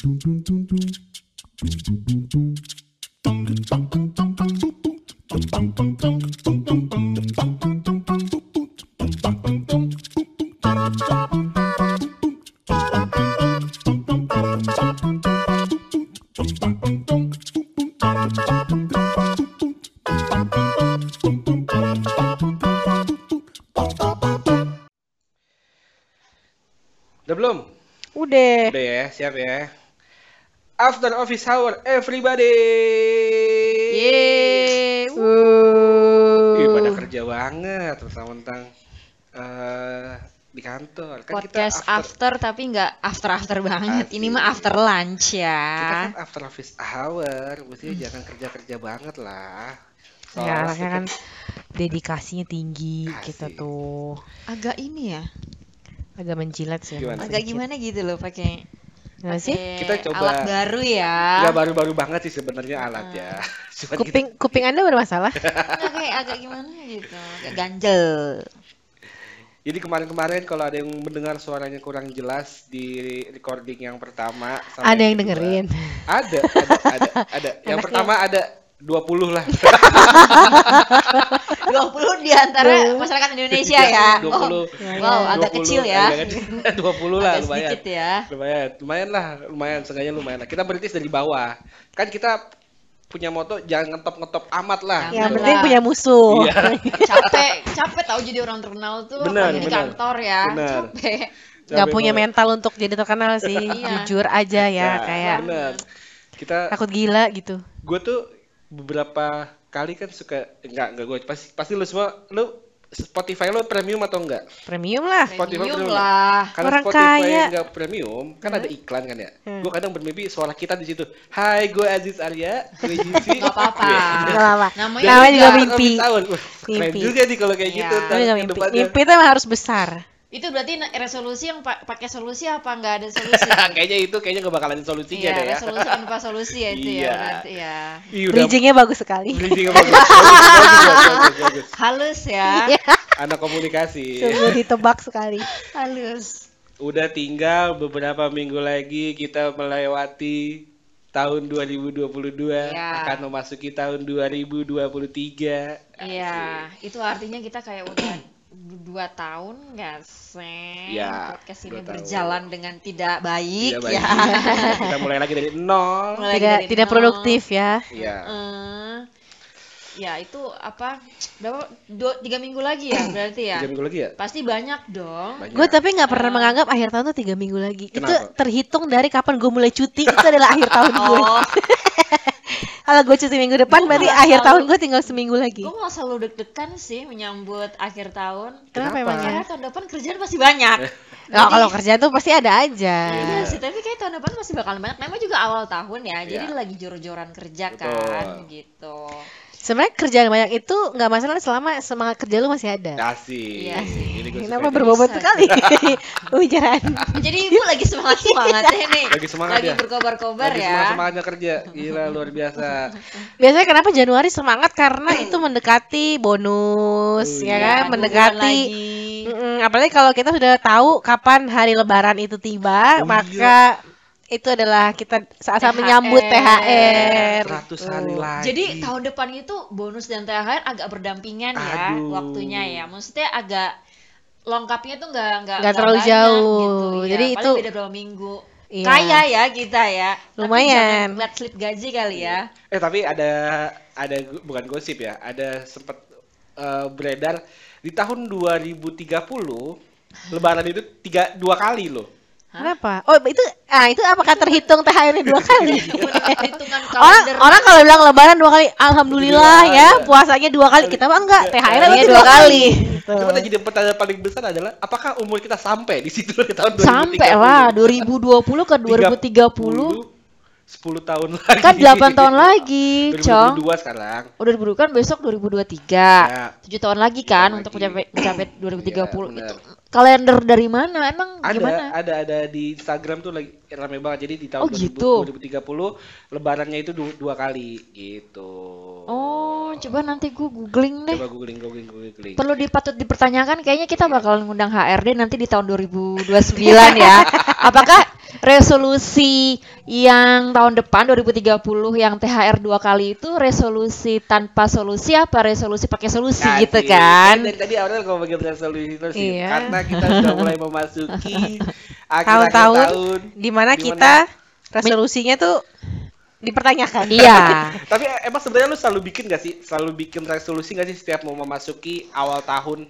Udah After office hour, everybody. Yeay. Ih, pada Uh. kerja banget, mentang-mentang eh di kantor. Kan podcast kita after, tapi nggak after after banget. Asik. Ini mah after lunch kita ya. kan after office hour, mestinya jangan kerja-kerja banget lah. Ya, Soalnya anaknya kan dedikasinya tinggi kita Asik. tuh. Agak ini ya, Agak menjilat sih. Gimana? agak sedikit. gimana gitu loh pakai Gimana sih? Kita coba- alat baru ya. Nggak baru-baru banget sih sebenarnya alat ya. Cuman kita- Kuping kuping Anda bermasalah? Nggak, kayak agak gimana gitu, agak ganjel. Jadi kemarin-kemarin kalau ada yang mendengar suaranya kurang jelas di recording yang pertama sama Ada yang kedua, dengerin. Ada, ada, ada, ada. Yang Anaknya- pertama ada 20 lah. 20 di antara masyarakat Indonesia ya. 20. Oh, wow, agak 20, kecil ya. agak kecil. 20 lah Agak lumayan. sedikit ya. Lumayan, lumayan lah, lumayan, seenggaknya lumayan lah. Kita berintis dari bawah. Kan kita punya moto jangan ngetop-ngetop amat lah. Yang Alhamdulillah. penting punya musuh. Iya. capek capek tahu jadi orang terkenal tuh Benar, apalagi di benar. kantor ya Benar. capek Nggak Capek punya banget. mental untuk jadi terkenal sih. Iya. Jujur aja ya Nah, kayak bener. Kita takut gila gitu. gue tuh beberapa kali kan suka enggak enggak gue pasti pasti lu semua lu Spotify lu premium atau enggak? Premium lah. Spotify premium premium. lah Karena Orang Spotify kaya. enggak premium, kan ada iklan kan ya. Hmm. Gue kadang bermimpi suara kita di situ. Hai, gue Aziz Arya, gue Jivi. nggak apa-apa Nggak apa-apa. namanya juga juga- mimpi. Tahun. Wah, keren Mimpi. juga nih kalau kayak Iya. gitu. Mimpi. Mimpi itu emang harus besar. Itu berarti resolusi yang pa- pakai solusi apa nggak ada solusi kayaknya itu kayaknya gak bakalan ada solusinya iya deh ya. resolusi tanpa solusi ya itu Iya. ya berarti ya udah Bridgingnya bagus sekali. bridging bagus. bagus, bagus, bagus, bagus. halus ya Iya. Anak komunikasi. Sungguh ditebak sekali. halus Udah tinggal beberapa minggu lagi kita melewati tahun 2022 Ya. akan memasuki tahun 2023. iya itu artinya kita kayak udah dua tahun nggak sih Iya, podcast ini tahun. berjalan dengan tidak baik, Tidak baik. ya kita mulai lagi dari nol. Mulai Tidak dari tidak nol. produktif ya. Iya. Eh, ya itu apa berapa dua, tiga minggu lagi ya berarti ya Tiga minggu lagi ya? pasti banyak dong Banyak. Gue tapi nggak pernah Eh. menganggap akhir tahun tuh tiga minggu lagi. Itu Kenapa? terhitung dari kapan gue mulai cuti itu adalah akhir tahun gue. Kalau gue cuti minggu depan Gua berarti akhir tahu. tahun gue tinggal seminggu lagi. gue nggak selalu deg-degan sih menyambut akhir tahun Kenapa, Kenapa? emangnya? karena tahun depan kerjaan pasti banyak Oh, Jadi- kalau kerja tuh pasti ada aja. Iya sih, tapi kayak tahun depan masih bakalan banyak. Memang juga awal tahun ya, jadi Iya. lagi jor-joran kerja Betul. kan, gitu. Sebenarnya kerjaan banyak itu nggak masalah selama semangat kerja lu masih ada. Asik. Iya sih. Ini gua Kenapa berbobot sekali pembicaraan? Jadi ibu lagi semangat semangatnya nih, Lagi semangat lagi ya? berkobar-kobar Lagi ya. semangat semangatnya kerja. Gila luar biasa. Biasanya kenapa Januari semangat karena itu mendekati bonus, Oh, ya iya. kan? Bulan Mendekati. Mm-mm, apalagi kalau kita sudah tahu kapan hari lebaran itu tiba, Oh, maka itu adalah kita saat-saat menyambut THR. 100 hari Gitu. lagi. Jadi tahun depan itu bonus dan THR agak berdampingan ya Aduh. waktunya ya. Maksudnya agak lengkapnya tuh nggak nggak Nggak terlalu banyak jauh. Gitu, ya. Jadi Paling itu- beda berapa minggu. Iya. Kaya ya kita ya. Tapi Lumayan. lihat slip gaji kali ya. Eh tapi ada ada bukan gosip ya, ada sempat eh, beredar di tahun 2030 Lebaran itu tiga dua kali loh. Kenapa? Oh itu, ah itu apakah terhitung THR-nya dua kali? Hitungan orang kalender. orang kalau bilang lebaran dua kali, alhamdulillah Alhamdulillah, ya, iya. puasanya dua kali. Kita mah enggak, THR-nya dua dua kali. Gitu. Cuma yang jadi pertanyaan paling besar adalah apakah umur kita sampai di situ di tahun 2030? Sampai lah 2020 ke 2030 10 tahun lagi. kan 8 tahun lagi, Cong. 2022 sekarang. Udah diburu kan besok 2023. Ya. 7 tahun lagi kan Tahun untuk lagi. mencapai mencapai 2030. Iya, itu. Kalender dari mana? Emang Ada, gimana? ada, ada di Instagram tuh lagi rame banget. Jadi di tahun Oh, 2000 gitu. 2030 lebarannya itu du- dua kali gitu. Oh, coba nanti gue googling deh. Coba googling, googling, googling. Perlu dipatut dipertanyakan kayaknya kita bakal ngundang HRD nanti di tahun 2029 ya. Apakah resolusi yang tahun depan 2030 yang THR dua kali itu resolusi tanpa solusi apa resolusi pakai solusi Nah, gitu sih. kan? Dari tadi awalnya ngomong bagian resolusi resolusi. Iya. Karena kita sudah mulai memasuki akhir-akhir Tahun-tahun tahun. Di mana Dimana- kita resolusinya tuh dipertanyakan. Iya. Tapi emang sebenarnya lu selalu bikin gak sih? Selalu bikin resolusi gak sih setiap mau memasuki awal tahun?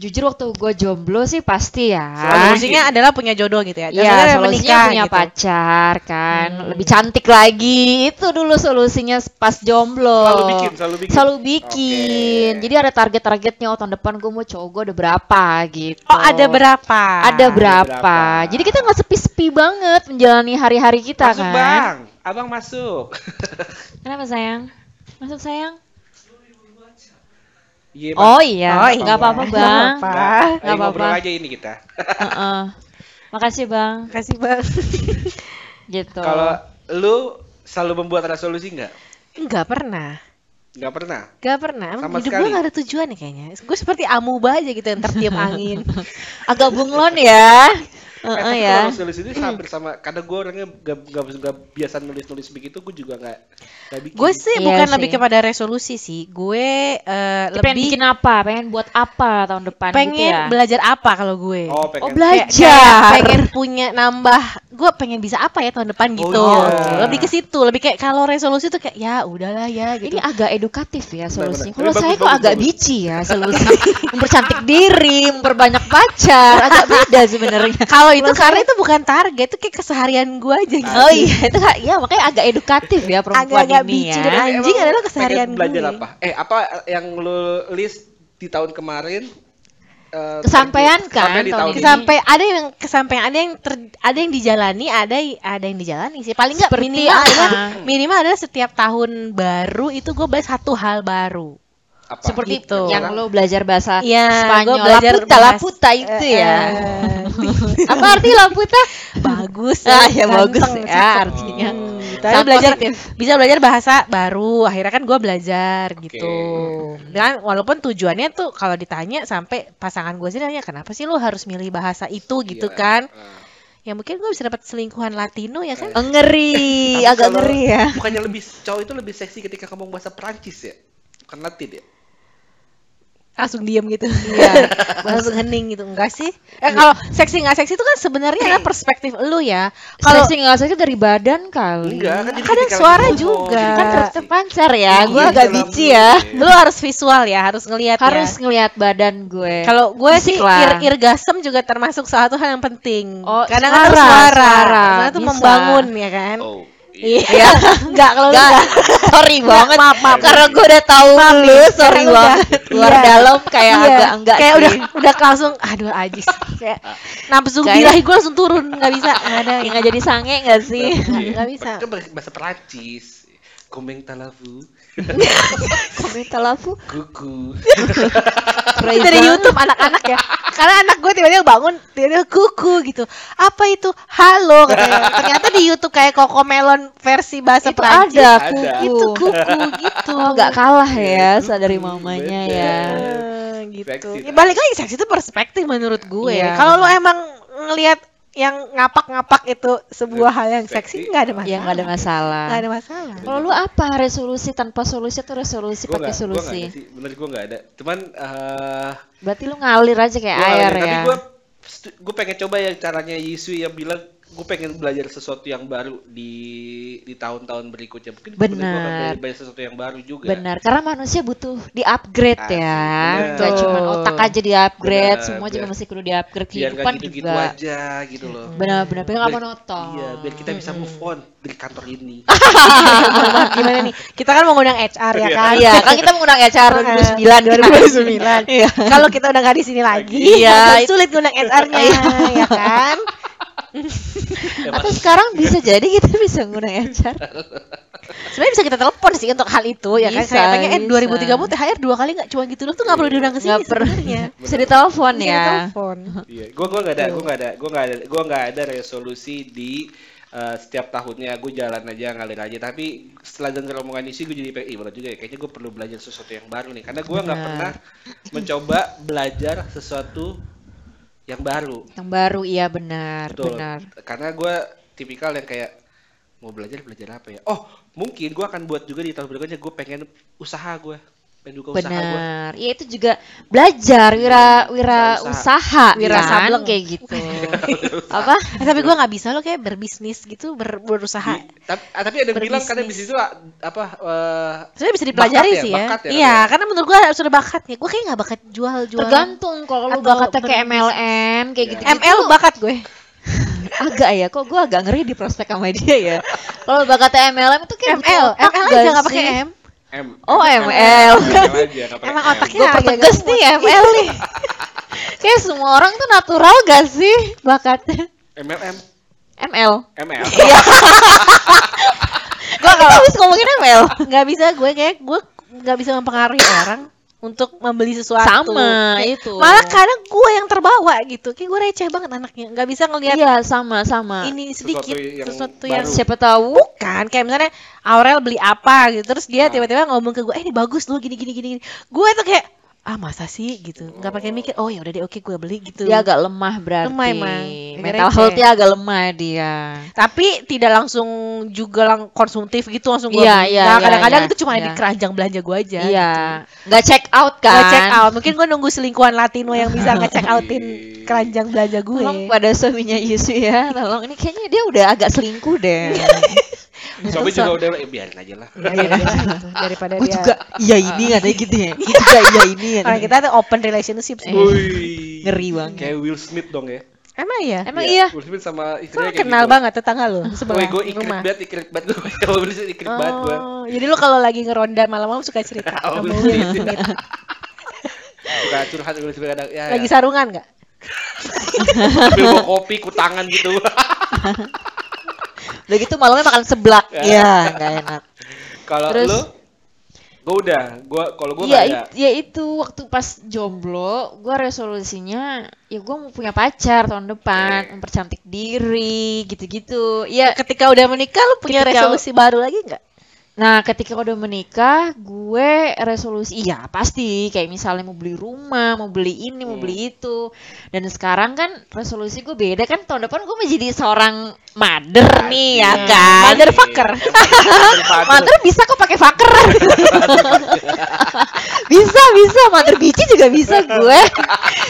Jujur waktu gue jomblo sih pasti ya. Resolusinya adalah punya jodoh gitu ya. Dan Iya, sebenarnya solusinya punya gitu. pacar kan, Hmm. lebih cantik lagi. Itu dulu solusinya pas jomblo. Selalu bikin, selalu bikin. Selalu bikin. Oke. Jadi ada target-targetnya oh tahun depan gue mau cowok gue udah berapa gitu. Oh, ada berapa? Ada berapa. berapa. Jadi kita nggak sepi-sepi banget menjalani hari-hari kita Masuk kan. bang, abang masuk. Kenapa sayang? Masuk sayang? Iya, Bang. Oh iya, Oh, nggak iya. apa-apa bang. Nggak apa-apa. Nggak, nggak apa-apa. aja ini kita. Heeh. Makasih bang. Kasih bang. Gitu. Kalau lu selalu membuat resolusi nggak? Enggak pernah. Nggak pernah. Gak pernah. Sama hidup sekali. gue gak ada tujuan nih kayaknya. Gue seperti amuba aja gitu yang tertiup angin. Agak bunglon ya. Eh, Heeh tapi ya. kalau resolusi itu hampir sama. Karena gue orangnya gak, gak, gak biasa nulis-nulis begitu, gue juga nggak nggak bikin. gue sih Iya bukan sih. lebih kepada resolusi sih. Gue eh, Tapi pengen lebih bikin apa? Pengen buat apa tahun depan pengen gitu ya? belajar apa kalau gue. Oh, pengen. Oh, belajar. Kayak- kayak pengen punya nambah gue pengen bisa apa ya tahun depan Oh, gitu iya. lebih ke situ lebih kayak kalau resolusi tuh kayak ya udahlah ya gitu Ini agak edukatif ya solusinya. Kalau Ini saya kok agak bagus. bici ya solusi. Mempercantik diri, memperbanyak pacar, agak beda sebenarnya. kalau itu karena itu bukan target itu kayak keseharian gue aja gitu Oh iya, itu kak- ya makanya agak edukatif ya perempuan Agak-agak ini bici ya. anjing adalah keseharian belajar gue. apa? Eh, apa yang lu list di tahun kemarin? eh, Kesampaian kan kesampaian di tahun tahun ini. ini. sampai ada yang kesampaian ada yang ter, ada yang dijalani ada ada yang dijalani sih paling nggak minimal adalah minimal adalah setiap tahun baru itu gue belajar satu hal baru Apa? Seperti Gitu. yang lo belajar bahasa Iya, Spanyol, gua belajar laputa, bahasa- laputa itu ya. Eh, Apa arti laputa? bagus Ah, ya ganteng, bagus ya artinya. Hmm, gitu. Belajar positif. bisa belajar bahasa baru akhirnya kan gue belajar gitu dan walaupun tujuannya tuh kalau ditanya sampai pasangan gue sih nanya kenapa sih lu harus milih bahasa itu gitu Iya. kan Eh. ya mungkin gue bisa dapat selingkuhan Latino ya kan Oh, ngeri, agak ngeri ya. Bukannya lebih cowok itu lebih seksi ketika ngomong bahasa Perancis ya? Bukan Latin ya? Langsung diem gitu. Iya. Langsung hening gitu. Enggak sih. Eh kalau seksi nggak seksi itu kan sebenarnya adalah perspektif lu ya. Kalau Seksi nggak seksi dari badan kali. Enggak, kan jadi Kadang suara juga. jadi Kan terpancar ya, Iya, gue agak dalam bici ya. lu harus visual ya harus ngelihat Harus ya ngelihat badan gue. kalau gue sih ir irgasem juga termasuk suatu hal yang penting. Oh, kadang suara, kadang suara. suara, suara itu bisa. membangun ya kan. Oh, iya. iya enggak kalau Enggak, enggak sorry banget. maaf, maaf. Karena gue udah tahu lu, sorry banget. Luar iya. dalam kayak Iya, agak enggak kayak sih. udah udah langsung aduh ajis kayak nafsu birahi gue langsung turun nggak bisa nggak ada Ya, nggak jadi sange nggak sih? Nggak- nggak bisa. Kan bahasa Perancis. Komeng talafu, Komentar lafu. kuku. itu dari YouTube anak-anak ya karena anak gue tiba-tiba bangun tiba-tiba kuku gitu apa itu halo katanya ternyata di YouTube kayak Cocomelon versi bahasa Itu Perancis ada Ada. kuku. itu kuku gitu Oh, nggak kalah ya Kuku, sadari mamanya ya. Eh, gitu Seksi. ya, balik lagi seksi itu perspektif menurut gue Iya, kalau lu benar. emang ngelihat yang ngapak-ngapak itu sebuah hal yang Seksi. nggak ada masalah Ya nggak ada masalah. nggak ada masalah Kalau lu apa resolusi tanpa solusi atau resolusi Gua pakai nggak- gua solusi? ada sih. Bener gue nggak ada. Cuman eh Berarti lu ngalir aja kayak gua air tapi ya. gue gue pengen coba yang caranya Yisu yang bilang gue pengen belajar sesuatu yang baru di di tahun-tahun berikutnya mungkin Benar. belajar- sesuatu yang baru juga Benar, karena manusia butuh di-upgrade Asik, ya. benar. Gak cuma otak aja di-upgrade, Benar, semua juga biar- masih perlu di-upgrade biar gak kehidupan gitu-gitu juga. aja gitu loh Benar-benar, biar nggak Biar- monoton. iya biar kita bisa move on dari kantor ini gimana nih kita kan mengundang HR ya kan Iya, kan kita mengundang HR 2009. 2009 Iya. kalau kita udah nggak di sini lagi Iya, itu- sulit ngundang HR-nya ya kan Ya, Atau sekarang bisa jadi kita bisa ngundang HR. sebenarnya bisa kita telepon sih untuk hal itu ya kan Bisa, kayak tanya eh bisa. 2030 THR dua kali nggak cuma gitu doang tuh nggak perlu diundang ke sini Nggak perlu. sebenarnya Bisa ditelepon ya. ditelepon. Iya, gua gua nggak ada, gua nggak ada, gua nggak ada, gua nggak ada resolusi di eh, setiap tahunnya gue jalan aja ngalir aja tapi setelah denger omongan isi gue jadi pengen, bener juga ya kayaknya gue perlu belajar sesuatu yang baru nih karena gue nggak Benar. pernah mencoba belajar sesuatu yang baru. Yang baru iya benar, Betul. benar. Karena gue tipikal yang kayak mau belajar belajar apa ya? Oh mungkin gue akan buat juga di tahun berikutnya gue pengen usaha gue, buka usaha gue. Benar. Iya itu juga belajar wira wira Usaha. usaha, Wira kan? sableng. kayak gitu. Apa? Eh, tapi gua nggak bisa lo kayak berbisnis gitu, ber- berusaha. Di- tapi, ah, tapi ada yang bilang karena bisnis itu apa? eh, Sebenarnya bisa dipelajari Bakat ya, sih ya. bakat ya, iya, katanya. karena menurut gua sudah bakatnya. Gua kayak nggak bakat jual-jual. Tergantung kalau lu bakatnya kayak. MLM kayak Ya. gitu. ML bakat gue. agak ya kok gue agak ngeri di prospek sama dia ya kalau bakatnya MLM itu kayak ML, ML gak aja nggak pakai sih? M. M. Oh, M- ML. Emang otaknya agak gemuk. nih ML nih kayak semua orang tuh natural gak sih bakatnya MLM. ML ML. gue kalau habis ngomongin ML Nggak bisa gue kayak gue nggak bisa mempengaruhi orang untuk membeli sesuatu. sama Kayak- itu Malah kadang gue yang terbawa gitu. Kayak gue receh banget anaknya. Nggak bisa ngelihat iya sama sama ini Sesuatu sedikit yang sesuatu baru. yang siapa tahu bukan kayak misalnya Aurel beli apa gitu terus dia Nah. tiba-tiba ngomong ke gue eh ini bagus loh gini gini gini gini gue tuh kayak ah masa sih gitu nggak pakai mikir oh ya udah deh oke gue beli gitu dia agak lemah berarti Lemah emang. mental health-nya agak lemah dia tapi tidak langsung juga lang konsumtif gitu langsung gue beli. iya, Nah, iya, kadang-kadang iya, itu cuma iya. di keranjang belanja gue aja iya gitu. nggak check out kan Nggak check out mungkin gue nunggu selingkuhan Latino yang bisa nge-check outin Iya. keranjang belanja gue Tolong pada suaminya Yusu ya, tolong ini kayaknya dia udah agak selingkuh deh. Suami juga udah eh, biarin aja lah. Biarin aja gitu, daripada Gue dia juga iya ini katanya gitu ya. Gue juga iya ini Karena katanya. kita tuh open relationship sih. Wih. Ngeri banget. Kayak Will Smith dong ya. Emang iya? Emang iya. Will Smith sama istrinya kayak kenal gitu. banget tetangga lu sebelah gue ikrit rumah. banget, ikrit banget gue. Will Smith ikrit banget gue. Oh, jadi lu kalau lagi ngeronda malam-malam suka cerita Oh, sama Will Smith. Suka curhat Will Smith kadang. Ya, Lagi ya. sarungan nggak? Sambil bawa kopi, kutangan gitu. Udah gitu malamnya makan seblak. Ya. Iya, nggak enak. Kalau Terus- lu, gue udah. Gue kalau gue Iya, it- ya itu waktu pas jomblo, gue resolusinya ya gue mau punya pacar tahun depan, mempercantik diri, gitu-gitu. Iya, Ketika udah menikah lu punya Ketika- resolusi baru lagi nggak? Nah, ketika udah menikah, gue resolusi iya pasti kayak misalnya mau beli rumah, mau beli ini, mau Hmm. beli itu. Dan sekarang kan resolusi gue beda kan tahun depan gue mau jadi seorang mother nih ya Asik. kan. Motherfucker. Motherfucker. Mother bisa kok pakai fucker. bisa, bisa. Mother bici juga bisa gue.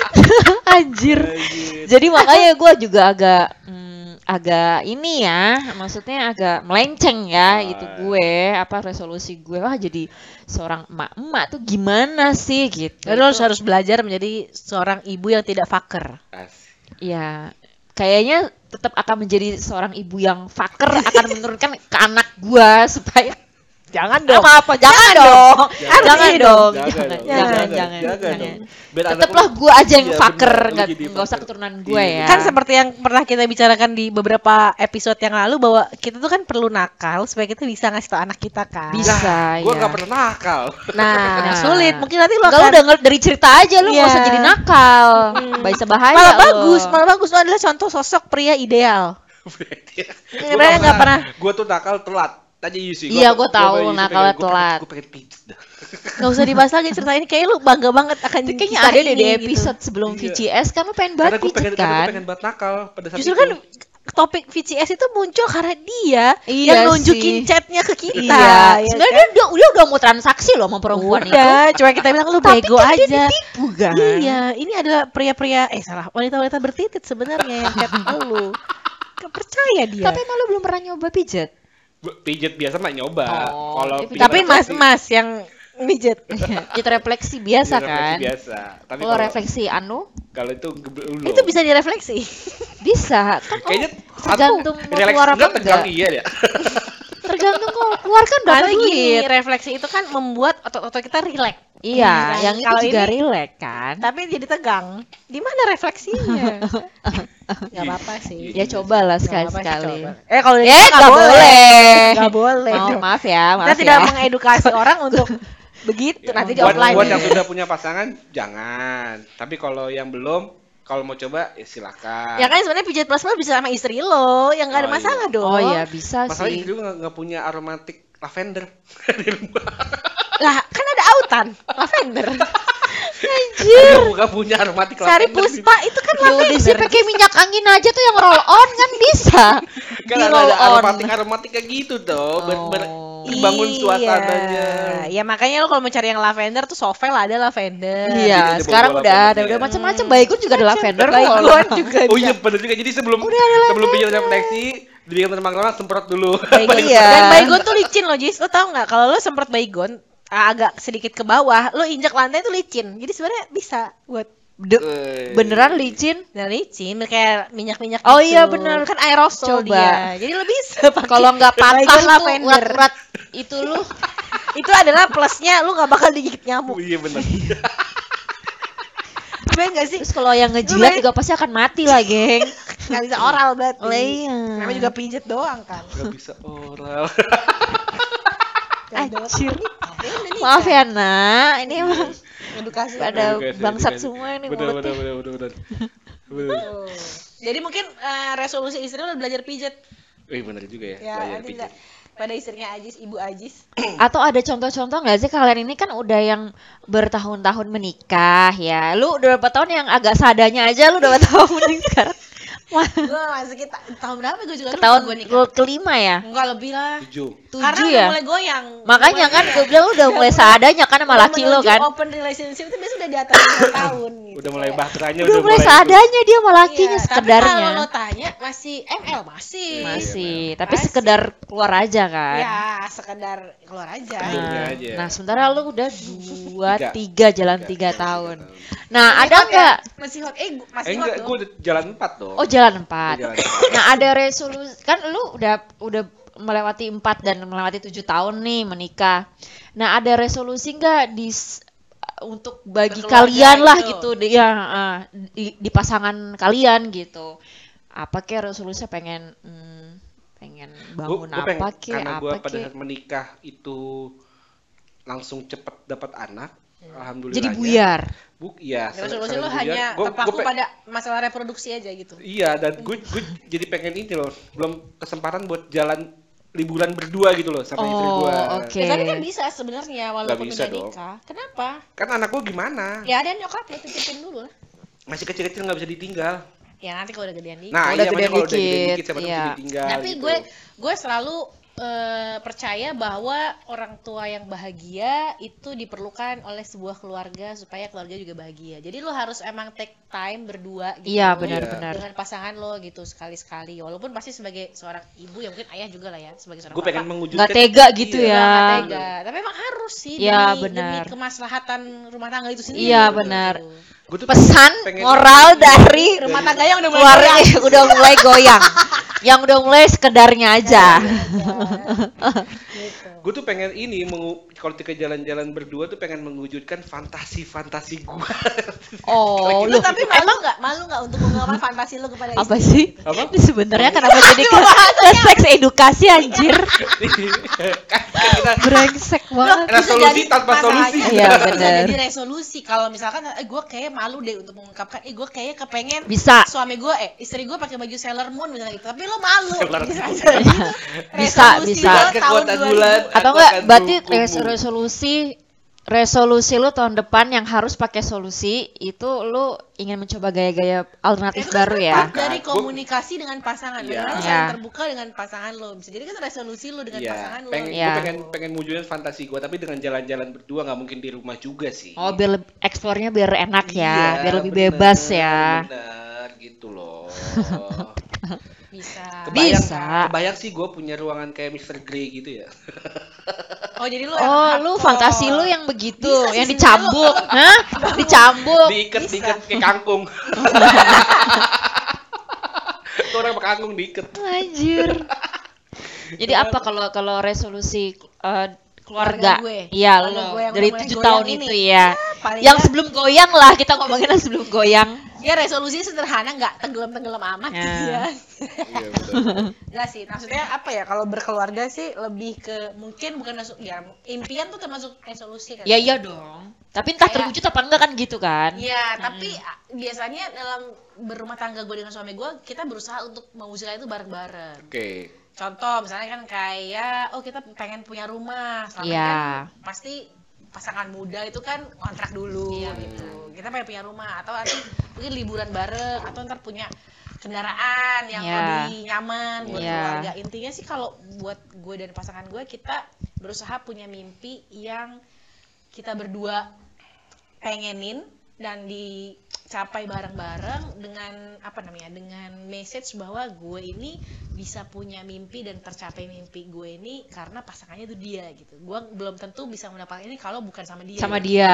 Anjir. Anjir. Jadi makanya gue juga agak hmm, agak ini ya, maksudnya agak melenceng ya Ah. gitu gue apa resolusi gue wah jadi seorang emak-emak tuh gimana sih gitu. Lu harus, harus belajar menjadi seorang ibu yang tidak fucker. Asik. Ya, kayaknya tetap akan menjadi seorang ibu yang fucker akan menurunkan ke anak gue supaya Jangan dong. apa apa jangan dong Jangan. jangan dong Jangan jangan dong. jangan Jangan. jangan Jangan jangan tetaplah gue aja yang Iya, fucker bener, lu nggak nggak usah keturunan gue Iya. ya Kan seperti yang pernah kita bicarakan di beberapa episode yang lalu bahwa kita tuh kan perlu nakal supaya kita bisa ngasih tau anak kita kan. Bisa. Gue iya. nggak pernah nakal. Nah, Nah. sulit. Mungkin nanti lu lu akan denger dari cerita aja lu nggak Iya. usah jadi nakal. Hmm. Bisa bahaya malah bagus, malah bagus. Lu adalah contoh sosok pria ideal. Kira nggak pernah. Gue tuh nakal telat. Tanya Yusi. Iya, gua tahu nakalnya telat. Gue pengen pijet dah. Gak usah dibahas lagi cerita ini. Kayak lu bangga banget akan Itu kayaknya ada deh ini di gitu. episode sebelum Iya. VCS kan lu pengen banget gue pengen, pijet karena gue kan. pengen banget nakal pada saat Justru itu. kan topik VCS itu muncul karena dia Iya yang nunjukin sih. chatnya ke kita. Iya. ya Sebenarnya dia, dia udah mau transaksi loh sama kan? perempuan itu. Udah, cuma kita bilang lu Tapi bego kan dia aja. ditipu kan. Iya, ini adalah pria-pria eh salah, wanita-wanita bertitit sebenarnya yang chat lu. Gak percaya dia. Tapi emang lu belum pernah nyoba pijet? Pijet biasa mah nyoba. Oh, Kalau tapi- mas-mas yang mijet. Pijet refleksi biasa refleksi kan. Biasa. Tapi Kalau kalau refleksi anu kalau itu gebel itu bisa direfleksi. bisa kan Kayaknya oh, tergantung mau keluar apa enggak iya ya. Tergantung kalau keluar kan gini, duit. refleksi itu kan membuat otot-otot kita rileks. Iya, Nah, yang itu kalau juga rileks kan. Tapi jadi tegang. Di mana refleksinya? Gak apa-apa sih. Ya cobalah apa-apa sih, sekali-sekali. coba. Eh kalau Eh, nggak nggak boleh. Nggak boleh. Oh, maaf ya, maaf Kita tidak ya. mengedukasi orang untuk begitu nanti di buat, offline. buat yang sudah punya pasangan jangan. Tapi kalau yang belum kalau mau coba ya silakan. Ya kan sebenarnya pijat plus bisa sama istri lo, yang nggak ada Oh, masalah dong. Oh iya bisa Masalahnya sih. istri gue nggak nggak punya aromatik lavender di rumah. Lah kan ada autan, lavender. Anjir. Bukan punya aromatik Sari Puspa itu kan Ya lavender. pakai minyak angin aja tuh yang roll on kan bisa. Kan Di ada, roll ada on. aromatik aromatik kayak gitu tuh. Ber, ber, Oh. dibangun suasananya. Iya, ya makanya lo kalau mau cari yang lavender tuh Sovel ada lavender. Iya, ada sekarang udah ada udah macam-macam. Baygon juga ada lavender. Baygon juga Oh bisa. iya bener juga. Jadi sebelum sebelum pinjam refleksi dibikin teman-teman semprot dulu. Iya. Dan baygon tuh licin loh, Jis. Lo tau nggak kalau lo semprot baygon ah, agak sedikit ke bawah, lo injak lantai tuh licin. Jadi sebenarnya bisa buat De- Eh, beneran licin? dan licin kayak minyak-minyak Oh gitu. iya, bener. kan aerosol Coba. dia jadi pakai Kalau nggak patah lavender urat-urat itu lu itu adalah plusnya lu nggak bakal digigit nyamuk Oh, iya bener. Bener nggak sih terus kalau yang ngejilat juga pasti akan mati lah, geng. nggak bisa oral berarti Oh, iya. namanya juga pijet doang kan Gak bisa oral. Anjir. Udah. Maaf ya, Nak. Ini emang edukasi pada Edukasi, bangsat edukasi. semua ini bener mulutnya. bener bener bener. Bener. Tuh. jadi mungkin eh, resolusi istri lo belajar pijet Wih bener juga ya. ya Belajar nanti pijat. pada istrinya Ajis ibu Ajis Atau ada contoh-contoh nggak sih kalian ini kan udah yang bertahun-tahun menikah ya. Lu udah berapa tahun yang agak sadanya aja lu udah berapa tahun menikah sekarang? Wah, gue masih kita tahun berapa gue juga tahun gue nikah ke- kelima ya? enggak lebih lah Tujuh. karena Tujuh udah ya? mulai goyang Makanya Mulai kan gue bilang udah mulai seadanya kan sama Udah laki lo kan. open relationship itu biasanya udah di atas lima tahun gitu. Udah mulai bahteranya Udah mulai seadanya dia sama lakinya Iya, sekedarnya. Tapi kalau lo tanya masih ML masih. Masih, Iya, tapi Masih. sekedar keluar aja kan. Ya, sekedar keluar aja. Keluar. Nah, aja. nah, sementara lu udah dua, Tiga. tiga, jalan tiga, tahun. Nah, Masih ada ya? nggak? Masih hot. Eh, gu- Eh masih hot gue udah jalan empat dong. Oh, jalan Empat. jalan empat. Nah, ada resolusi kan lu udah udah melewati empat dan melewati tujuh tahun nih menikah. Nah, ada resolusi nggak di untuk bagi kalian lah gitu. gitu, di, ya ah, di, di pasangan kalian gitu. Apa kayak resolusinya pengen hmm, pengen bangun Gua- gua pengen- apa kek karena gue apa pada kek saat menikah itu langsung cepet dapat anak alhamdulillah jadi buyar Buk, iya. Resolusi lo hanya gua- terpaku gua pada masalah reproduksi aja gitu. Iya, dan gue gue jadi pengen ini loh, belum kesempatan buat jalan liburan berdua gitu loh sama istri Oh, gue. oke. Ya, tapi kan bisa sebenarnya walaupun bisa udah dong. nikah. Kenapa? Kan anak gue gimana? Ya ada nyokap lo titipin dulu lah. Masih kecil-kecil nggak bisa ditinggal. Ya nanti kalau udah gedean dikit. Nah, Udah iya, gede makanya kalau udah gede dikit, dikit iya. ditinggal. Tapi gitu. gue gue selalu eh, percaya bahwa orang tua yang bahagia itu diperlukan oleh sebuah keluarga supaya keluarga juga bahagia. Jadi lo harus emang take time berdua gitu. Iya, benar-benar. Dengan pasangan lo gitu sekali-sekali. Walaupun pasti sebagai seorang ibu ya mungkin ayah juga lah ya sebagai seorang gue pengen bapak. mewujudkan Nggak tega gitu Iya. ya. Nggak tega. Tapi emang harus sih Iya, demi, demi benar. kemaslahatan rumah tangga itu sendiri. Iya, gitu. benar. Gue tuh pesan moral dari Rumah tangga yang udah mulai goyang. udah mulai goyang yang udah mulai sekedarnya aja Gitu. gue tuh pengen ini mengu- kalau kita jalan-jalan berdua tuh pengen mewujudkan fantasi-fantasi gue. oh Lu tapi malu nggak? Malu nggak untuk mengungkapkan fantasi lu kepada apa istri? sih Apa? Ini sebenarnya kenapa jadi ke, ke seks edukasi anjir kita brengsek banget resolusi jadi tanpa solusi. Iya, benar. jadi resolusi kalau misalkan eh gue kayak malu deh untuk mengungkapkan eh gue kayak kepengen bisa suami gue eh istri gue pakai baju Sailor Moon misalnya gitu tapi lo malu bisa jadi itu Bisa, bisa. Kekuatan 2000. bulan. atau enggak berarti resolusi resolusi lu tahun depan yang harus pakai solusi itu lu ingin mencoba gaya-gaya alternatif Itu baru ya dari Gua- komunikasi dengan pasangan Iya. Bagaimana lo Iya. terbuka dengan pasangan lo bisa jadi kan resolusi lo dengan Iya, pasangan lo pengen, Iya. gua pengen pengen wujudin fantasi gue, tapi dengan jalan-jalan berdua nggak mungkin di rumah juga sih. oh biar eksplornya biar enak ya Iya, biar lebih bener, bebas ya Bener, gitu loh. bisa Kebayang, Bisa. kebayang sih gue punya ruangan kayak Mr. Grey gitu ya. oh jadi lo Oh, yang lu hardcore. fantasi lu yang begitu, Bisa yang dicambuk, hah? Dicambuk. diikat diikat kayak kangkung. Tuh orang pakai kangkung diikat. Anjir. Jadi apa kalau kalau resolusi eh, keluarga? Keluarga gue. Iya, lo gue yang dari tujuh tahun ini. itu ya. paling Yang sebelum goyang lah, kita ngomongin yang sebelum goyang. Ya resolusi sederhana nggak tenggelam tenggelam amat Ya. gitu ya Iya betul. Enggak sih, maksudnya apa ya kalau berkeluarga sih lebih ke mungkin bukan masuk ya impian tuh termasuk resolusi kan. Ya iya dong. Tapi entah Kayak- terwujud apa enggak kan gitu kan? Iya, tapi a- biasanya dalam berumah tangga gue dengan suami gue, kita berusaha untuk mewujudkan itu bareng-bareng. Oke. Contoh misalnya kan kayak, oh kita pengen punya rumah, selama Iya. kan pasti pasangan muda itu kan kontrak dulu Iya, gitu kita pengen punya rumah atau nanti mungkin liburan bareng atau ntar punya kendaraan yang Iya. lebih nyaman buat Iya. keluarga intinya sih kalau buat gue dan pasangan gue kita berusaha punya mimpi yang kita berdua pengenin dan dicapai bareng-bareng dengan apa namanya dengan message bahwa gue ini bisa punya mimpi dan tercapai mimpi gue ini karena pasangannya itu dia gitu gue belum tentu bisa mendapatkan ini kalau bukan sama dia Sama dia.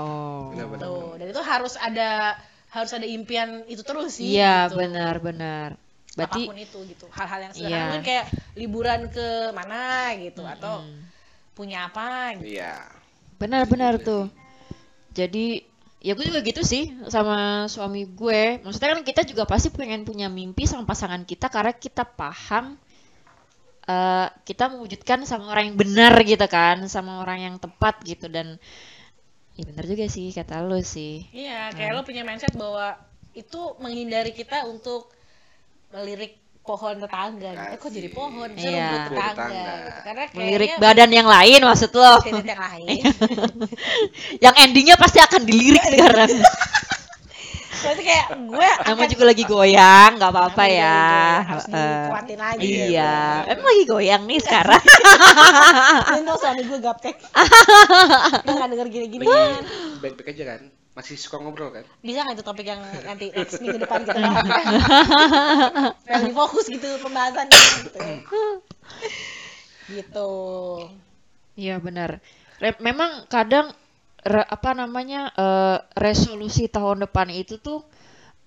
Oh. Benar-benar. Tuh, dan itu harus ada harus ada impian itu terus sih Iya, gitu. benar-benar. Berarti apa pun itu gitu hal-hal yang sederhana Iya. mungkin kayak liburan ke mana gitu atau Mm. punya apa gitu Iya. benar-benar tuh. Jadi ya gue juga gitu sih sama suami gue. Maksudnya kan kita juga pasti pengen punya mimpi sama pasangan kita karena kita paham eh, kita mewujudkan sama orang yang benar gitu kan, sama orang yang tepat gitu dan ya benar juga sih kata lo sih. Iya, Hmm. kayak lo punya mindset bahwa itu menghindari kita untuk melirik pohon tetangga. Eh, kok jadi pohon? Bisa Iya. rumput tetangga. Tetangga. gitu. Karena Melirik kayaknya badan yang lain maksud lo. yang lain. yang endingnya pasti akan dilirik sekarang. Berarti kayak gue Nama juga lagi goyang, nggak apa-apa ya. harus dikuatin lagi. Iya, emang lagi goyang nih sekarang. Untung suami gue gaptek. Nggak denger gini-gini. Baik-baik aja kan? Masih suka ngobrol kan? Bisa nggak itu topik yang nanti next minggu depan kita bahas? Biar lebih fokus gitu pembahasan gitu. Gitu. Iya benar. Re- memang kadang re- apa namanya eh, resolusi tahun depan itu tuh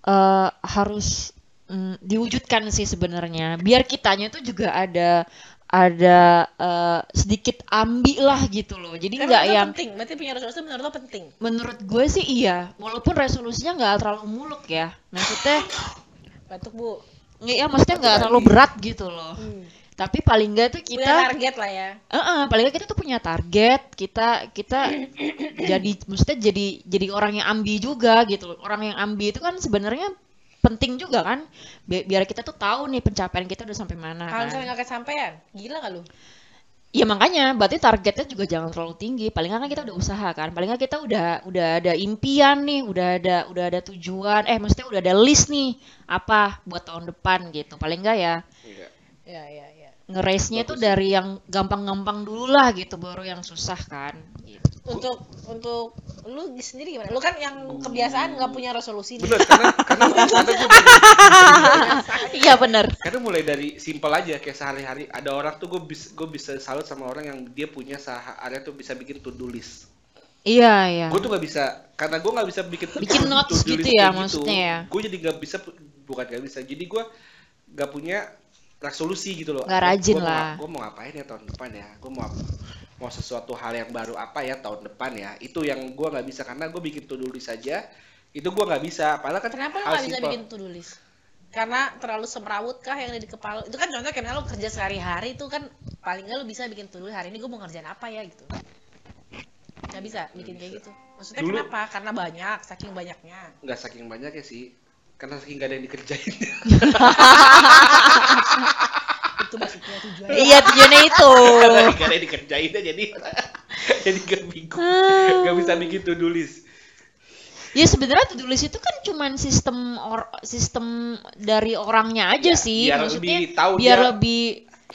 eh, harus mm, diwujudkan sih sebenarnya. Biar kitanya tuh juga ada ada eh, sedikit ambi lah gitu loh. Jadi nggak yang penting. Berarti punya resolusi menurut lo penting. menurut gue sih iya. Walaupun resolusinya nggak terlalu muluk ya. Maksudnya Batuk bu. ya maksudnya nggak terlalu berat gitu loh. Hmm. Tapi paling nggak tuh Punya kita target lah ya. Heeh, paling nggak kita tuh punya target, kita kita jadi maksudnya jadi jadi orang yang ambi juga gitu. loh. Orang yang ambi itu kan sebenarnya penting juga kan, Bi- biar kita tuh tahu nih pencapaian kita udah sampai mana Kalau kan. misalnya nggak kesampaian, gila nggak lu? Iya makanya, berarti targetnya juga jangan terlalu tinggi. Paling kan kita udah usaha kan, paling nggak kita udah udah ada impian nih, udah ada udah ada tujuan, eh maksudnya udah ada list nih apa buat tahun depan gitu. Paling nggak ya Iya. Ya ya ya. ngerace-nya tuh dari yang gampang-gampang dulu lah gitu, baru yang susah kan. Gitu. Untuk untuk lu sendiri gimana? Lu kan yang kebiasaan nggak punya resolusi. nih. Bener, karena karena karena gue Iya bener. karena mulai dari simpel aja kayak sehari-hari ada orang tuh gue bisa gue bisa salut sama orang yang dia punya sehari tuh bisa bikin to do list. Iya iya. Gue tuh nggak bisa karena gue nggak bisa bikin Bikin notes to-do gitu list ya, kayak maksudnya ya? Gue jadi nggak bisa bukan nggak bisa. Jadi gue nggak punya resolusi gitu loh. Nggak rajin Gua mau lah. Gue mau ngapain ya tahun depan ya? Gue mau mau sesuatu hal yang baru apa ya tahun depan ya? Itu yang gue nggak bisa karena gue bikin to do list aja. Itu gue nggak bisa. Padahal kan Kenapa nggak bisa bikin to do list? Karena terlalu semrawut kah yang ada di kepala? Itu kan contoh kayak misalnya lu kerja sehari-hari itu kan paling nggak lu bisa bikin to do list hari ini gue mau ngerjain apa ya gitu. Nggak bisa bikin kayak gitu. Maksudnya Dulu- kenapa? Karena banyak, saking banyaknya. nggak saking banyak ya sih karena saking gak ada yang dikerjain Itu maksudnya tujuan. Iya tujuannya itu. karena dikerjain jadi jadi gak bingung gak bisa bikin to do list Ya sebenarnya to do list itu kan cuman sistem or, sistem dari orangnya aja Ya, sih. biar Maksudnya lebih tahu biar dia lebih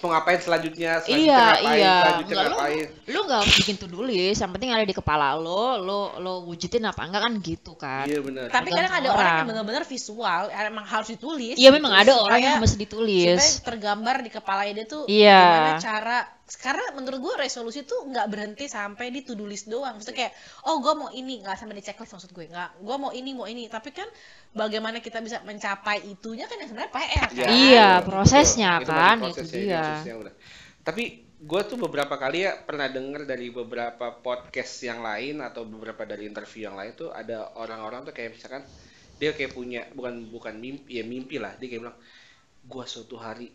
mau ngapain selanjutnya selanjutnya iya ngapain iya. selanjutnya Nggak, lu, ngapain lu nggak harus bikin to do list. Yang penting ada di kepala lo, lo lo wujudin apa enggak kan gitu kan. iya benar Tapi kadang ada Tergantung orang yang orang. benar-benar visual, emang harus ditulis. Iya memang gitu, ada orang yang mesti ditulis. supaya tergambar di kepalanya dia tuh Iya. gimana cara karena menurut gue resolusi tuh nggak berhenti sampai di to do list doang maksudnya kayak oh gue mau ini nggak sampai di checklist maksud gue nggak gue mau ini mau ini tapi kan bagaimana kita bisa mencapai itunya kan yang sebenarnya PR kan Iya, betul. prosesnya Itu kan, prosesnya, itu dia. prosesnya udah. tapi gue tuh beberapa kali ya pernah denger dari beberapa podcast yang lain atau beberapa dari interview yang lain tuh ada orang-orang tuh kayak misalkan dia kayak punya bukan bukan mimpi ya mimpi lah dia kayak bilang gue suatu hari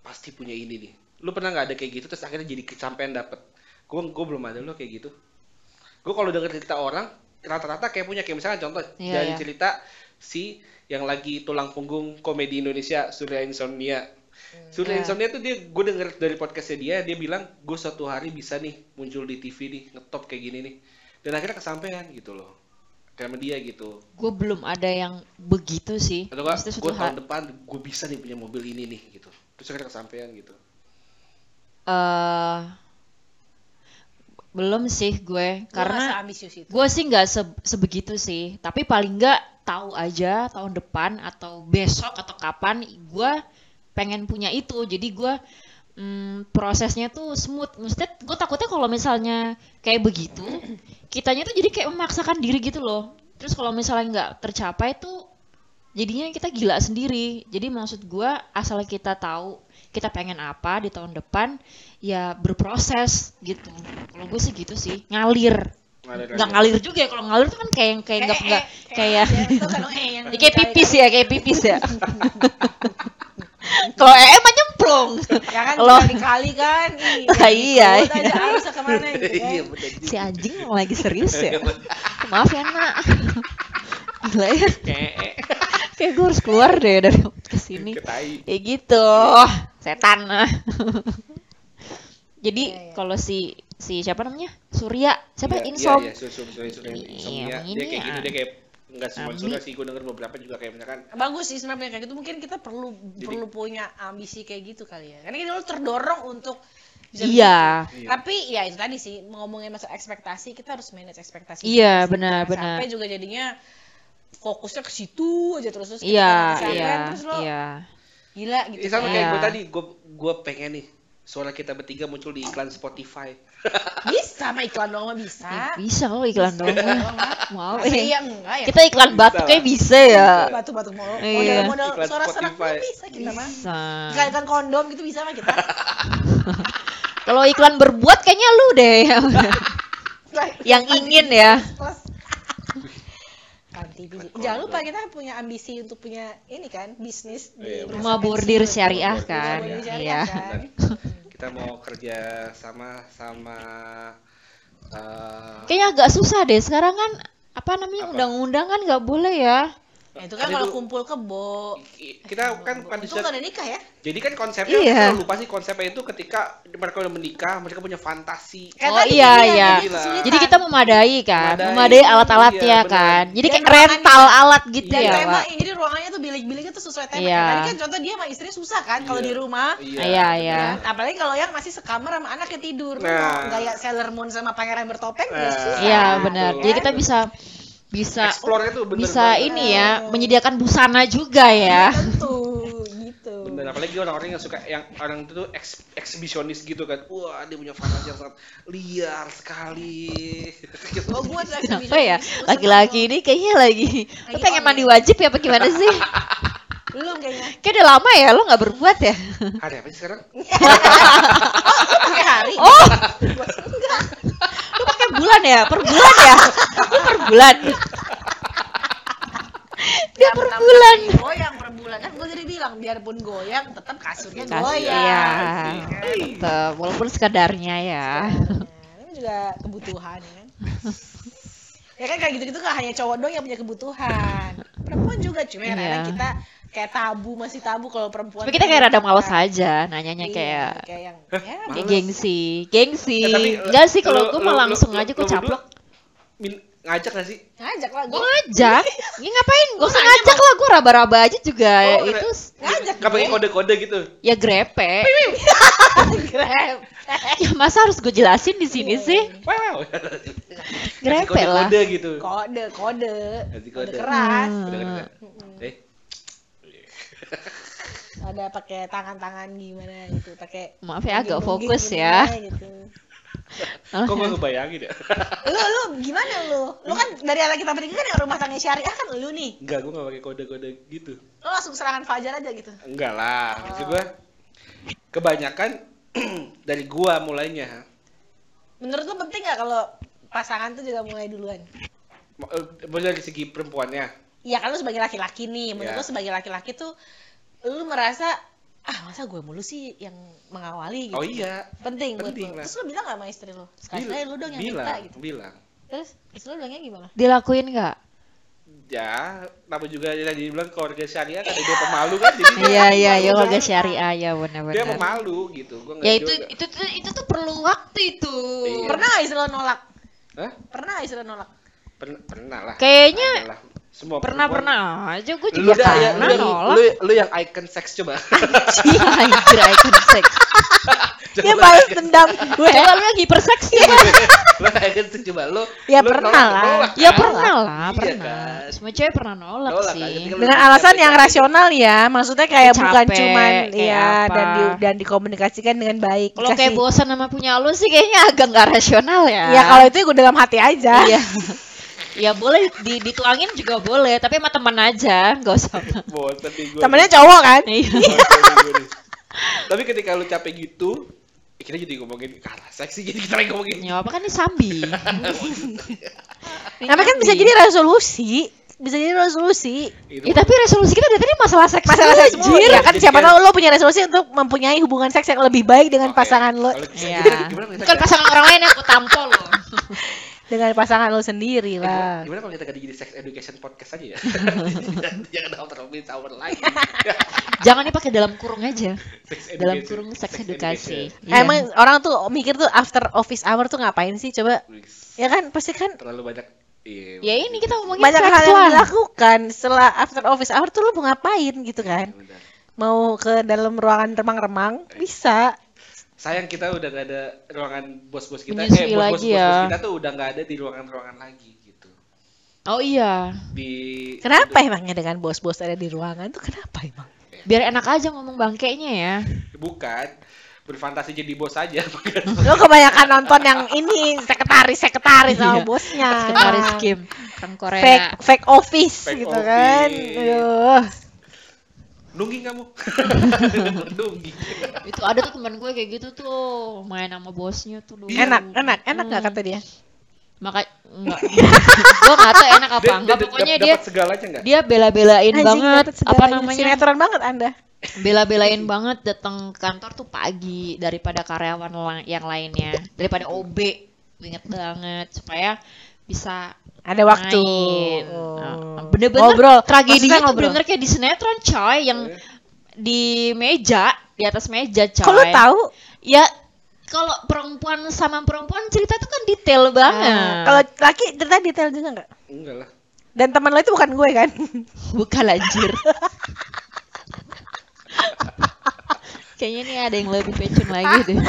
pasti punya ini nih lu pernah nggak ada kayak gitu terus akhirnya jadi kecapean dapet? Gue gue belum ada lo kayak gitu. Gue kalau denger cerita orang rata-rata kayak punya kayak misalkan contoh Iya, dari iya. cerita si yang lagi tulang punggung komedi Indonesia Surya Insomnia. Surya Ya. Insomnia tuh dia gue denger dari podcastnya dia dia bilang gue suatu hari bisa nih muncul di TV nih ngetop kayak gini nih. Dan akhirnya kesampaian gitu loh sama dia gitu. Gue belum ada yang begitu sih. atau gue tahun depan gue bisa nih punya mobil ini nih gitu. Terus akhirnya kesampaian gitu eh belum sih gue karena karena gue sih nggak se- sebegitu sih. Tapi paling nggak tahu aja tahun depan atau besok atau kapan gue pengen punya itu. Jadi gue mm, prosesnya tuh smooth. Maksudnya gue takutnya kalau misalnya kayak begitu kitanya tuh jadi kayak memaksakan diri gitu loh. Terus kalau misalnya nggak tercapai tuh jadinya kita gila sendiri. Jadi maksud gue asal kita tahu kita pengen apa di tahun depan ya berproses gitu. Kalau gue sih gitu sih ngalir. Nggak ngalir juga ya kalau ngalir tuh kan kayak yang kayak nggak nggak kayak itu eh yang kayak pipis ya kayak pipis ya. Kalau ee mah nyemplung. Ya kan Kalau- kali-kali kan. Iya. ke mana gitu kan. Iya juga. si anjing lagi serius ya? Maaf ya nak gila ya Kayak gue harus keluar deh dari podcast ini kayak gitu. Setan. Jadi Iya, iya. kalau si si siapa namanya? Surya. Siapa? Iya, Insom. iya, iya, Sur- Sur- Sur- Sur- Iya, Insomnia. dia ini kayak gitu ya. dia kayak nggak semua surya sih gue denger beberapa juga kayak misalkan bagus sih sebenarnya kayak gitu. Mungkin kita perlu perlu punya ambisi kayak gitu kali ya. Karena kita dulu terdorong untuk bisa iya. Begitu. tapi ya itu tadi sih ngomongin masalah ekspektasi kita harus manage ekspektasi Iya, kita sih. benar, Jangan benar. sampai juga jadinya fokusnya ke situ aja terus terus iya iya terus lo iya. gila gitu Ya, sama kan. kayak Iya. gue tadi, gue gue pengen nih suara kita bertiga muncul di iklan Spotify. bisa sama iklan doang mah bisa. Eh, bisa kok iklan Iklan doang mah. mau Masa eh iya enggak ya? Kita iklan Bisa. batuk kayak bisa ya. Batu-batu mau Iya. model-model Iklan suara serak bisa kita mah. Bisa. Iklan kondom gitu bisa mah kita. Kalau iklan berbuat kayaknya lu deh. Yang ingin ya Kan TV. Jangan lupa kita punya ambisi untuk punya ini kan bisnis Iya, di rumah masa bordir pensiun. syariah. Rumah kan bordir syariah iya kan. Kita mau kerja sama sama eh, kayaknya agak susah deh. Sekarang kan apa namanya undang-undang kan nggak boleh ya Nah, itu kan Ada kalau dulu- kumpul kebo. kita kan pada ada nikah ya? jadi kan konsepnya Iya. kita lupa sih konsepnya itu ketika mereka udah menikah mereka punya fantasi Kayak Oh, iya, iya. jadi kesulitan. jadi kita memadai kan Memadai. memadai alat-alatnya Iya, kan jadi kayak rental alat gitu Dan ya tema, pak jadi ruangannya tuh bilik-biliknya tuh sesuai tema. Iya. Kayak Tadi kan contoh dia sama istrinya susah kan kalau Iya. di rumah. Iya, iya. Kan? Apalagi kalau yang masih sekamar sama anaknya tidur. Nah. mau gaya Sailor Moon sama pangeran bertopeng ya Nah. susah. iya benar jadi kita bisa bisa Explore itu bener bisa banget. ini ya menyediakan busana juga ya Tentu gitu. Bener, apalagi orang-orang yang suka yang orang itu tuh eks- eksibisionis gitu kan. Wah, dia punya fantasi yang sangat liar sekali. Gitu. Oh, gua tuh Kenapa ya exhibitionist. Gua laki-laki ini kayaknya lagi Lagi lu pengen mandi ya. wajib ya apa gimana sih. Belum kayaknya. kayak udah lama ya lo nggak berbuat ya Hari apa sih sekarang? Pakai hari. oh pakai bulan ya per bulan ya per bulan dia per bulan Goyang per bulan kan gue jadi bilang biarpun goyang tetap kasurnya Kasih, goyang. ya Asik. tetep walaupun sekadarnya ya ini juga kebutuhan ya kan. ya kan kayak gitu-gitu gak hanya cowok doang yang punya kebutuhan. Perempuan juga cuma ya Iya. kadang kita kayak tabu masih tabu kalau perempuan. tapi kita kayak rada males aja nanyanya Iya, kayak kayak yang Hah, ya kayak gengsi gengsi Eh, tapi, enggak sih kalau lu- gue mau langsung lu- aja gue caplok min- ngajak gak sih? ngajak lah gue ngajak ya ngapain gue Gua usah ngajak lah gue raba-raba aja juga Oh, itu ngajak Gak pakai kode-kode gitu. ya grepe Grab. ya masa harus gue jelasin di sini Iya, sih. Wow. grepe lah Kode gitu. Kode, kode. Kasih Kode kode. keras. Hmm. Kode-kode. Mm-mm. Eh, Ada pakai tangan-tangan gimana gitu, pakai maaf ya agak fokus ya gitu. Kok gue ngebayangin ya? lu lu gimana lu lu kan dari anak kita bertiga kan rumah tangga syariah kan lu nih Enggak, gue gak pakai kode-kode gitu. lu langsung serangan fajar aja gitu Enggak lah, maksud Oh. gue kebanyakan dari gua mulainya. menurut lu penting nggak kalau pasangan tuh juga mulai duluan Eh, Mulai dari segi perempuannya. Iya kan lu sebagai laki-laki nih menurut Ya. lu sebagai laki-laki tuh lu merasa ah masa gue mulu sih yang mengawali gitu Oh iya, penting, buat Penting lu lah. terus lu bilang gak sama istri lu sekali bilang, lu dong yang bilang, minta gitu bilang. terus istri lu bilangnya gimana dilakuin nggak ya nama juga yang tadi bilang keluarga syariah kan dia pemalu kan jadi dia Iya iya ya kan. keluarga syariah ya dia benar-benar. pemalu gitu gua nggak Ya itu juga. itu tuh itu tuh perlu waktu itu. Iya. Pernah nggak Isra nolak? Hah? Pernah nggak Isra nolak? pernah pernah lah Kayaknya Adalah. Semua pernah perempuan- pernah aja gue lu juga dah ya, lu, pernah yang, nolak. lu, lu yang icon seks coba Iya anjir icon sex. Dia balas dendam gue. Coba lu yang hiperseks ya. lu icon seks coba lu Ya lu pernah nolak- lah. nolak Ya kan? pernah lah, Iya pernah. kan? Semua cewek pernah nolak, Nolak kan, sih. lu Dengan alasan yang rasional ya, maksudnya kayak Capek, bukan cuman kayak ya apa. dan di, dan dikomunikasikan dengan baik. Kalau kayak bosan sama punya lu sih kayaknya agak nggak rasional ya. Ya kalau itu gue dalam hati aja. Iya. ya boleh di, dituangin juga boleh, tapi sama teman aja, nggak usah. Temennya cowok kan? Iya. Tapi ketika lu capek gitu ya kita jadi ngomongin kalah seksi jadi kita lagi ngomongin Ya apa kan ini sambi. Tapi kan bisa jadi resolusi, bisa jadi resolusi. Itu Ya, tapi resolusi kita dari tadi masalah seks. Masalah seks mulu. anjir. Ya kan siapa kan- tahu lo punya resolusi untuk mempunyai hubungan seks yang lebih baik dengan pasangan lo, Kalau- Iya. Bukan pasangan orang lain aku tampol loh. dengan pasangan lo sendiri Eh, gimana, lah. gimana kalau kita ganti jadi sex education podcast aja ya? Jangan after office hour lagi. Jangan dipakai dalam kurung aja. Sex Dalam education. kurung seks Sex edukasi. education. Iya. Emang orang tuh mikir tuh after office hour tuh ngapain sih? Coba ya kan pasti kan Terlalu banyak. Iya. Ya ini kita ngomongin banyak hal yang lah. dilakukan setelah after office hour tuh lo mau ngapain gitu kan? Benar. Mau ke dalam ruangan remang-remang bisa. Sayang kita udah gak ada ruangan bos-bos kita. Menyusui eh, bos-bos lagi bos-bos ya. kita tuh udah gak ada di ruangan-ruangan lagi gitu. Oh iya. Di Kenapa emangnya dengan bos-bos ada di ruangan tuh kenapa emang? Biar enak aja ngomong bangkainya ya. Bukan berfantasi jadi bos aja. Lo kebanyakan nonton yang ini sekretaris-sekretaris sama Iya. bosnya. Sekretaris Kim, orang Korea. Fake fake office Fake gitu kan. office. Aduh. Nungging kamu. Nungging. Itu ada tuh teman gue kayak gitu tuh, main sama bosnya tuh dulu. Enak, enak, enak nggak Hmm. kata dia? Maka enggak. gue nggak tahu enak apa enggak. dia- Pokoknya dia dapat segalanya enggak? dia bela-belain banget apa namanya Sinetron banget Anda. bela-belain banget datang kantor tuh pagi daripada karyawan yang lainnya daripada OB inget banget supaya bisa Ada waktu. main. Oh. Bener-bener Ngobrol. tragedinya Maksudnya tuh ngobrol. bener-bener kayak di sinetron coy yang Eh, di meja di atas meja coy lo tahu? ya kalau perempuan sama perempuan cerita tuh kan detail banget Nah, kalau laki cerita detail juga nggak? Enggak lah. Dan teman lo itu bukan gue kan? bukan anjir kayaknya nih ada yang lebih pecun lagi deh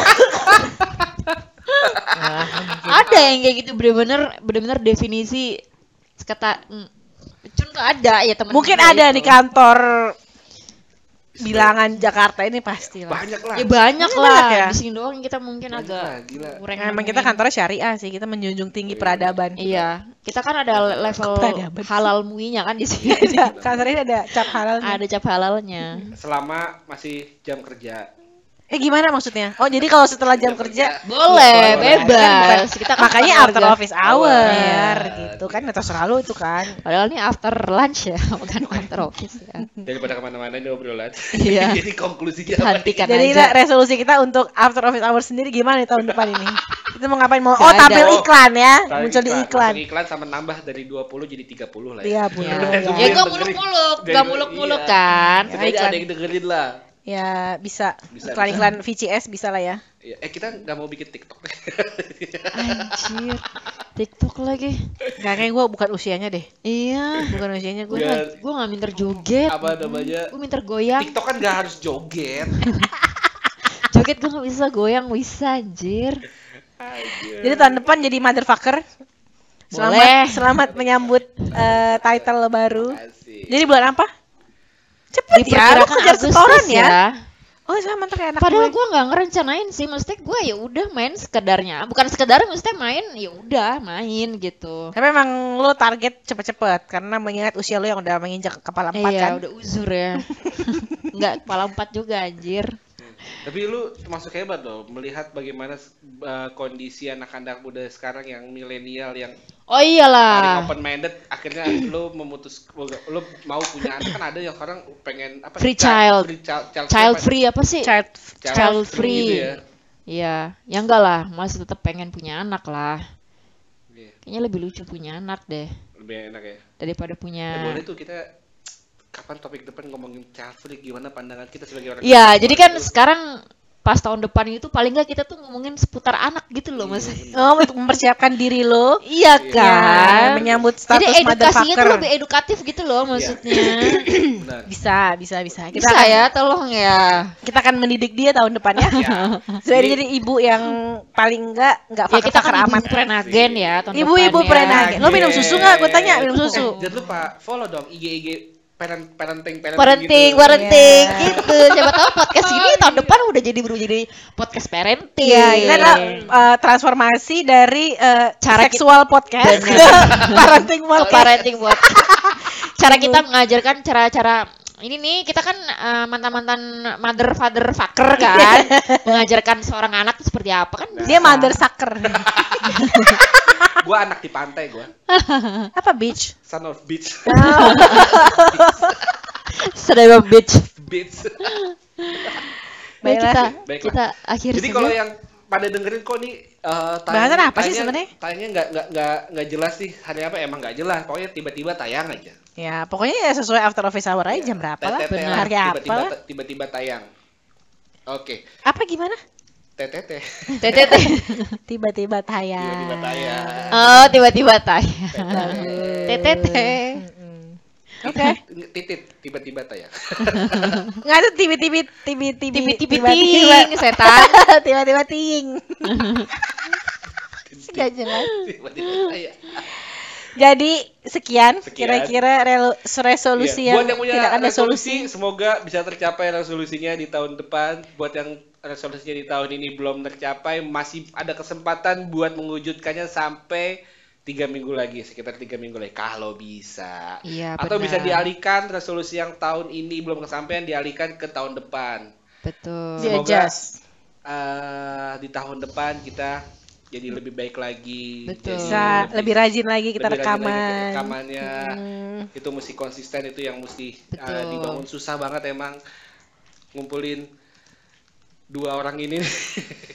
ada yang kayak gitu bener-bener bener-bener definisi kata mm, tuh ada ya teman Mungkin ada itu. di kantor bilangan Jakarta ini pasti lah. Banyak lah. ya banyak Banyak lah ya? di sini doang kita mungkin Banyak agak lah, gila. kurang Emang kita kantornya syariah sih, kita menjunjung tinggi Oh, iya. peradaban. iya kita kan ada level Peradaban. halal muinya kan di sini Ada, kantor ini ada cap halal. ada cap halalnya Selama masih jam kerja. Eh gimana maksudnya? Oh jadi kalau setelah jam kerja boleh Boleh. bebas kita kan makanya after office hour Iya. gitu kan terserah lu itu kan. Padahal ini after lunch ya, bukan after office ya. Daripada ke mana-mana ini obrolan. Iya. Jadi konklusinya apa? Hentikan Jadi aja. resolusi kita untuk after office hour sendiri gimana nih tahun depan ini? Kita mau ngapain? Mau oh tampil Oh, iklan ya, muncul di iklan. Masuk iklan sama nambah dari 20 jadi 30 lah Iya, ya. bener. Ya, Ya. ya gak muluk-muluk, gak muluk-muluk iya. kan. Kita Ya, iklan. ada yang dengerin lah. Ya bisa. Bisa, Iklan-iklan VCS bisa lah ya. Iya, Eh kita nggak mau bikin TikTok. Anjir, TikTok lagi. Gak kayak gue bukan usianya deh. Iya, Bukan usianya gue gue. Biar- gak, gue gak minter joget. Apa namanya? Gue minter goyang. TikTok kan nggak harus joget. Joget gue gak bisa, goyang bisa anjir. Jadi tahun depan jadi motherfucker. Selamat, Boleh. selamat menyambut eh, title baru. Asik. Jadi bulan apa? Cepet ya, lu kejar Agustus setoran ya. ya. Oh sama tuh kayak anak Padahal gue. nggak ngerencanain sih, maksudnya gue ya udah main sekedarnya, bukan sekedar maksudnya main ya udah main gitu. Tapi emang lo target cepet-cepet karena mengingat usia lo yang udah menginjak kepala empat iya, kan. udah uzur ya. Nggak kepala empat juga anjir. Tapi lu termasuk hebat loh melihat bagaimana uh, kondisi anak-anak muda sekarang yang milenial yang Oh paling iyalah. open minded akhirnya lu memutus lu mau punya anak kan ada yang sekarang pengen apa Free child. free child, child, Child free apa sih? Child child free. gitu ya. Iya, ya enggak lah, masih tetap pengen punya anak lah. Iya. Kayaknya lebih lucu punya anak deh. lebih enak ya. daripada punya boleh tuh kita kapan topik depan ngomongin child free gimana pandangan kita sebagai orang Iya, jadi kan gitu. sekarang pas tahun depan itu paling nggak kita tuh ngomongin seputar anak gitu loh mas. Oh, untuk mempersiapkan diri lo Iya ya, kan. menyambut Jadi status edukasinya tuh lebih edukatif gitu loh maksudnya. Benar. Bisa, bisa, bisa. Kita Bisa akan, ya, tolong ya. kita akan mendidik dia tahun depan ya. Ya. Jadi- jadi ibu yang paling enggak enggak Ya kita kan amat. ibu prenagen ya tahun Ibu-ibu depan ya. prenagen. Lo minum susu nggak? Gue tanya, minum Eh, susu. jangan lupa follow dong IG IG parent parenting parenting, Parenting, gitu. parenting Iya. gitu. Siapa tahu podcast ini tahun depan udah jadi berubah jadi podcast parenting. Iya, ini adalah uh, transformasi dari uh, Cara seksual podcast ke parenting podcast. parenting buat cara kita mengajarkan cara-cara ini nih kita kan uh, mantan-mantan mother father fucker kan mengajarkan seorang anak tuh seperti apa kan Dia mother sucker. Gua anak di pantai gua. Apa bitch? Son of bitch. sedang bitch bitch. Baik Baiklah. kita Baiklah. kita akhiri Jadi kalau yang pada dengerin kok nih eh, Bahasan apa sih sebenarnya? Tayangnya nggak nggak nggak nggak jelas sih hari apa emang nggak jelas. Pokoknya tiba-tiba tayang aja. Ya, pokoknya ya sesuai after office hour aja jam berapa lah. Hari apa tiba-tiba lah. tiba-tiba tayang. Oke, Apa gimana? TTT TTT Tiba-tiba tayang. tiba-tiba tayang. oh tiba-tiba tanya TTT. Oke. Titit tiba-tiba tayang. Nggak ada tibi-tibi tibi-tibi tibi-tibi ting setan tiba-tiba ting. Nggak jelas. Tiba-tiba tayang. Jadi sekian, Sekian. kira-kira resolusi Iya, yang, buat yang punya tidak ada resolusi, solusi. semoga bisa tercapai resolusinya di tahun depan. Buat yang resolusinya di tahun ini belum tercapai, masih ada kesempatan buat mewujudkannya sampai tiga minggu lagi, sekitar tiga minggu lagi, kalau bisa. Iya, Atau benar. bisa dialihkan resolusi yang tahun ini belum kesampaian, dialihkan ke tahun depan. betul Semoga-. Eh, di tahun depan kita jadi lebih baik lagi. Betul. jadi Bisa lebih rajin lagi kita lebih rajin lagi rekaman. rekamannya Hmm. itu mesti konsisten itu yang mesti uh, dibangun susah banget emang ngumpulin dua orang ini.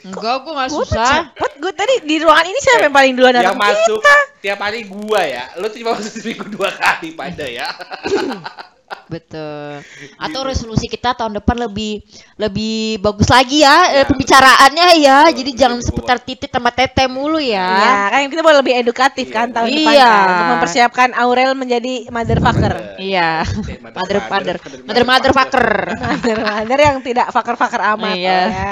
Enggak gua nggak Gua susah. cepet, gue tadi di ruangan ini siapa yang paling duluan yang masuk Kita. tiap hari gua ya. Lu cuma masuk seminggu dua kali pada ya betul atau resolusi kita tahun depan lebih lebih bagus lagi ya, Ya, eh, pembicaraannya ya Betul, jadi lebih jangan berbobot. seputar titik sama tete mulu Ya, ya kan kita mau lebih edukatif Iya, kan tahun betul. depan Iya. kan, untuk mempersiapkan Aurel menjadi motherfucker. Iya. Eh, mother father mother mother fucker Mother mother yang tidak fucker-fucker amat Iya. ya.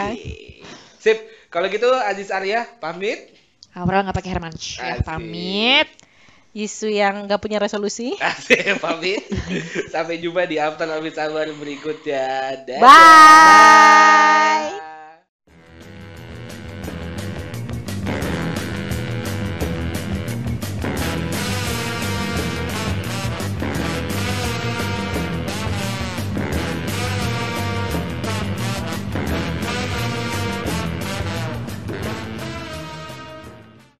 sip kalau gitu Aziz Arya pamit Aurel nggak pakai Hermansyah Asik. pamit Yisu yang gak punya resolusi. Pamit sampai jumpa di after office hour berikutnya Dadah. Bye.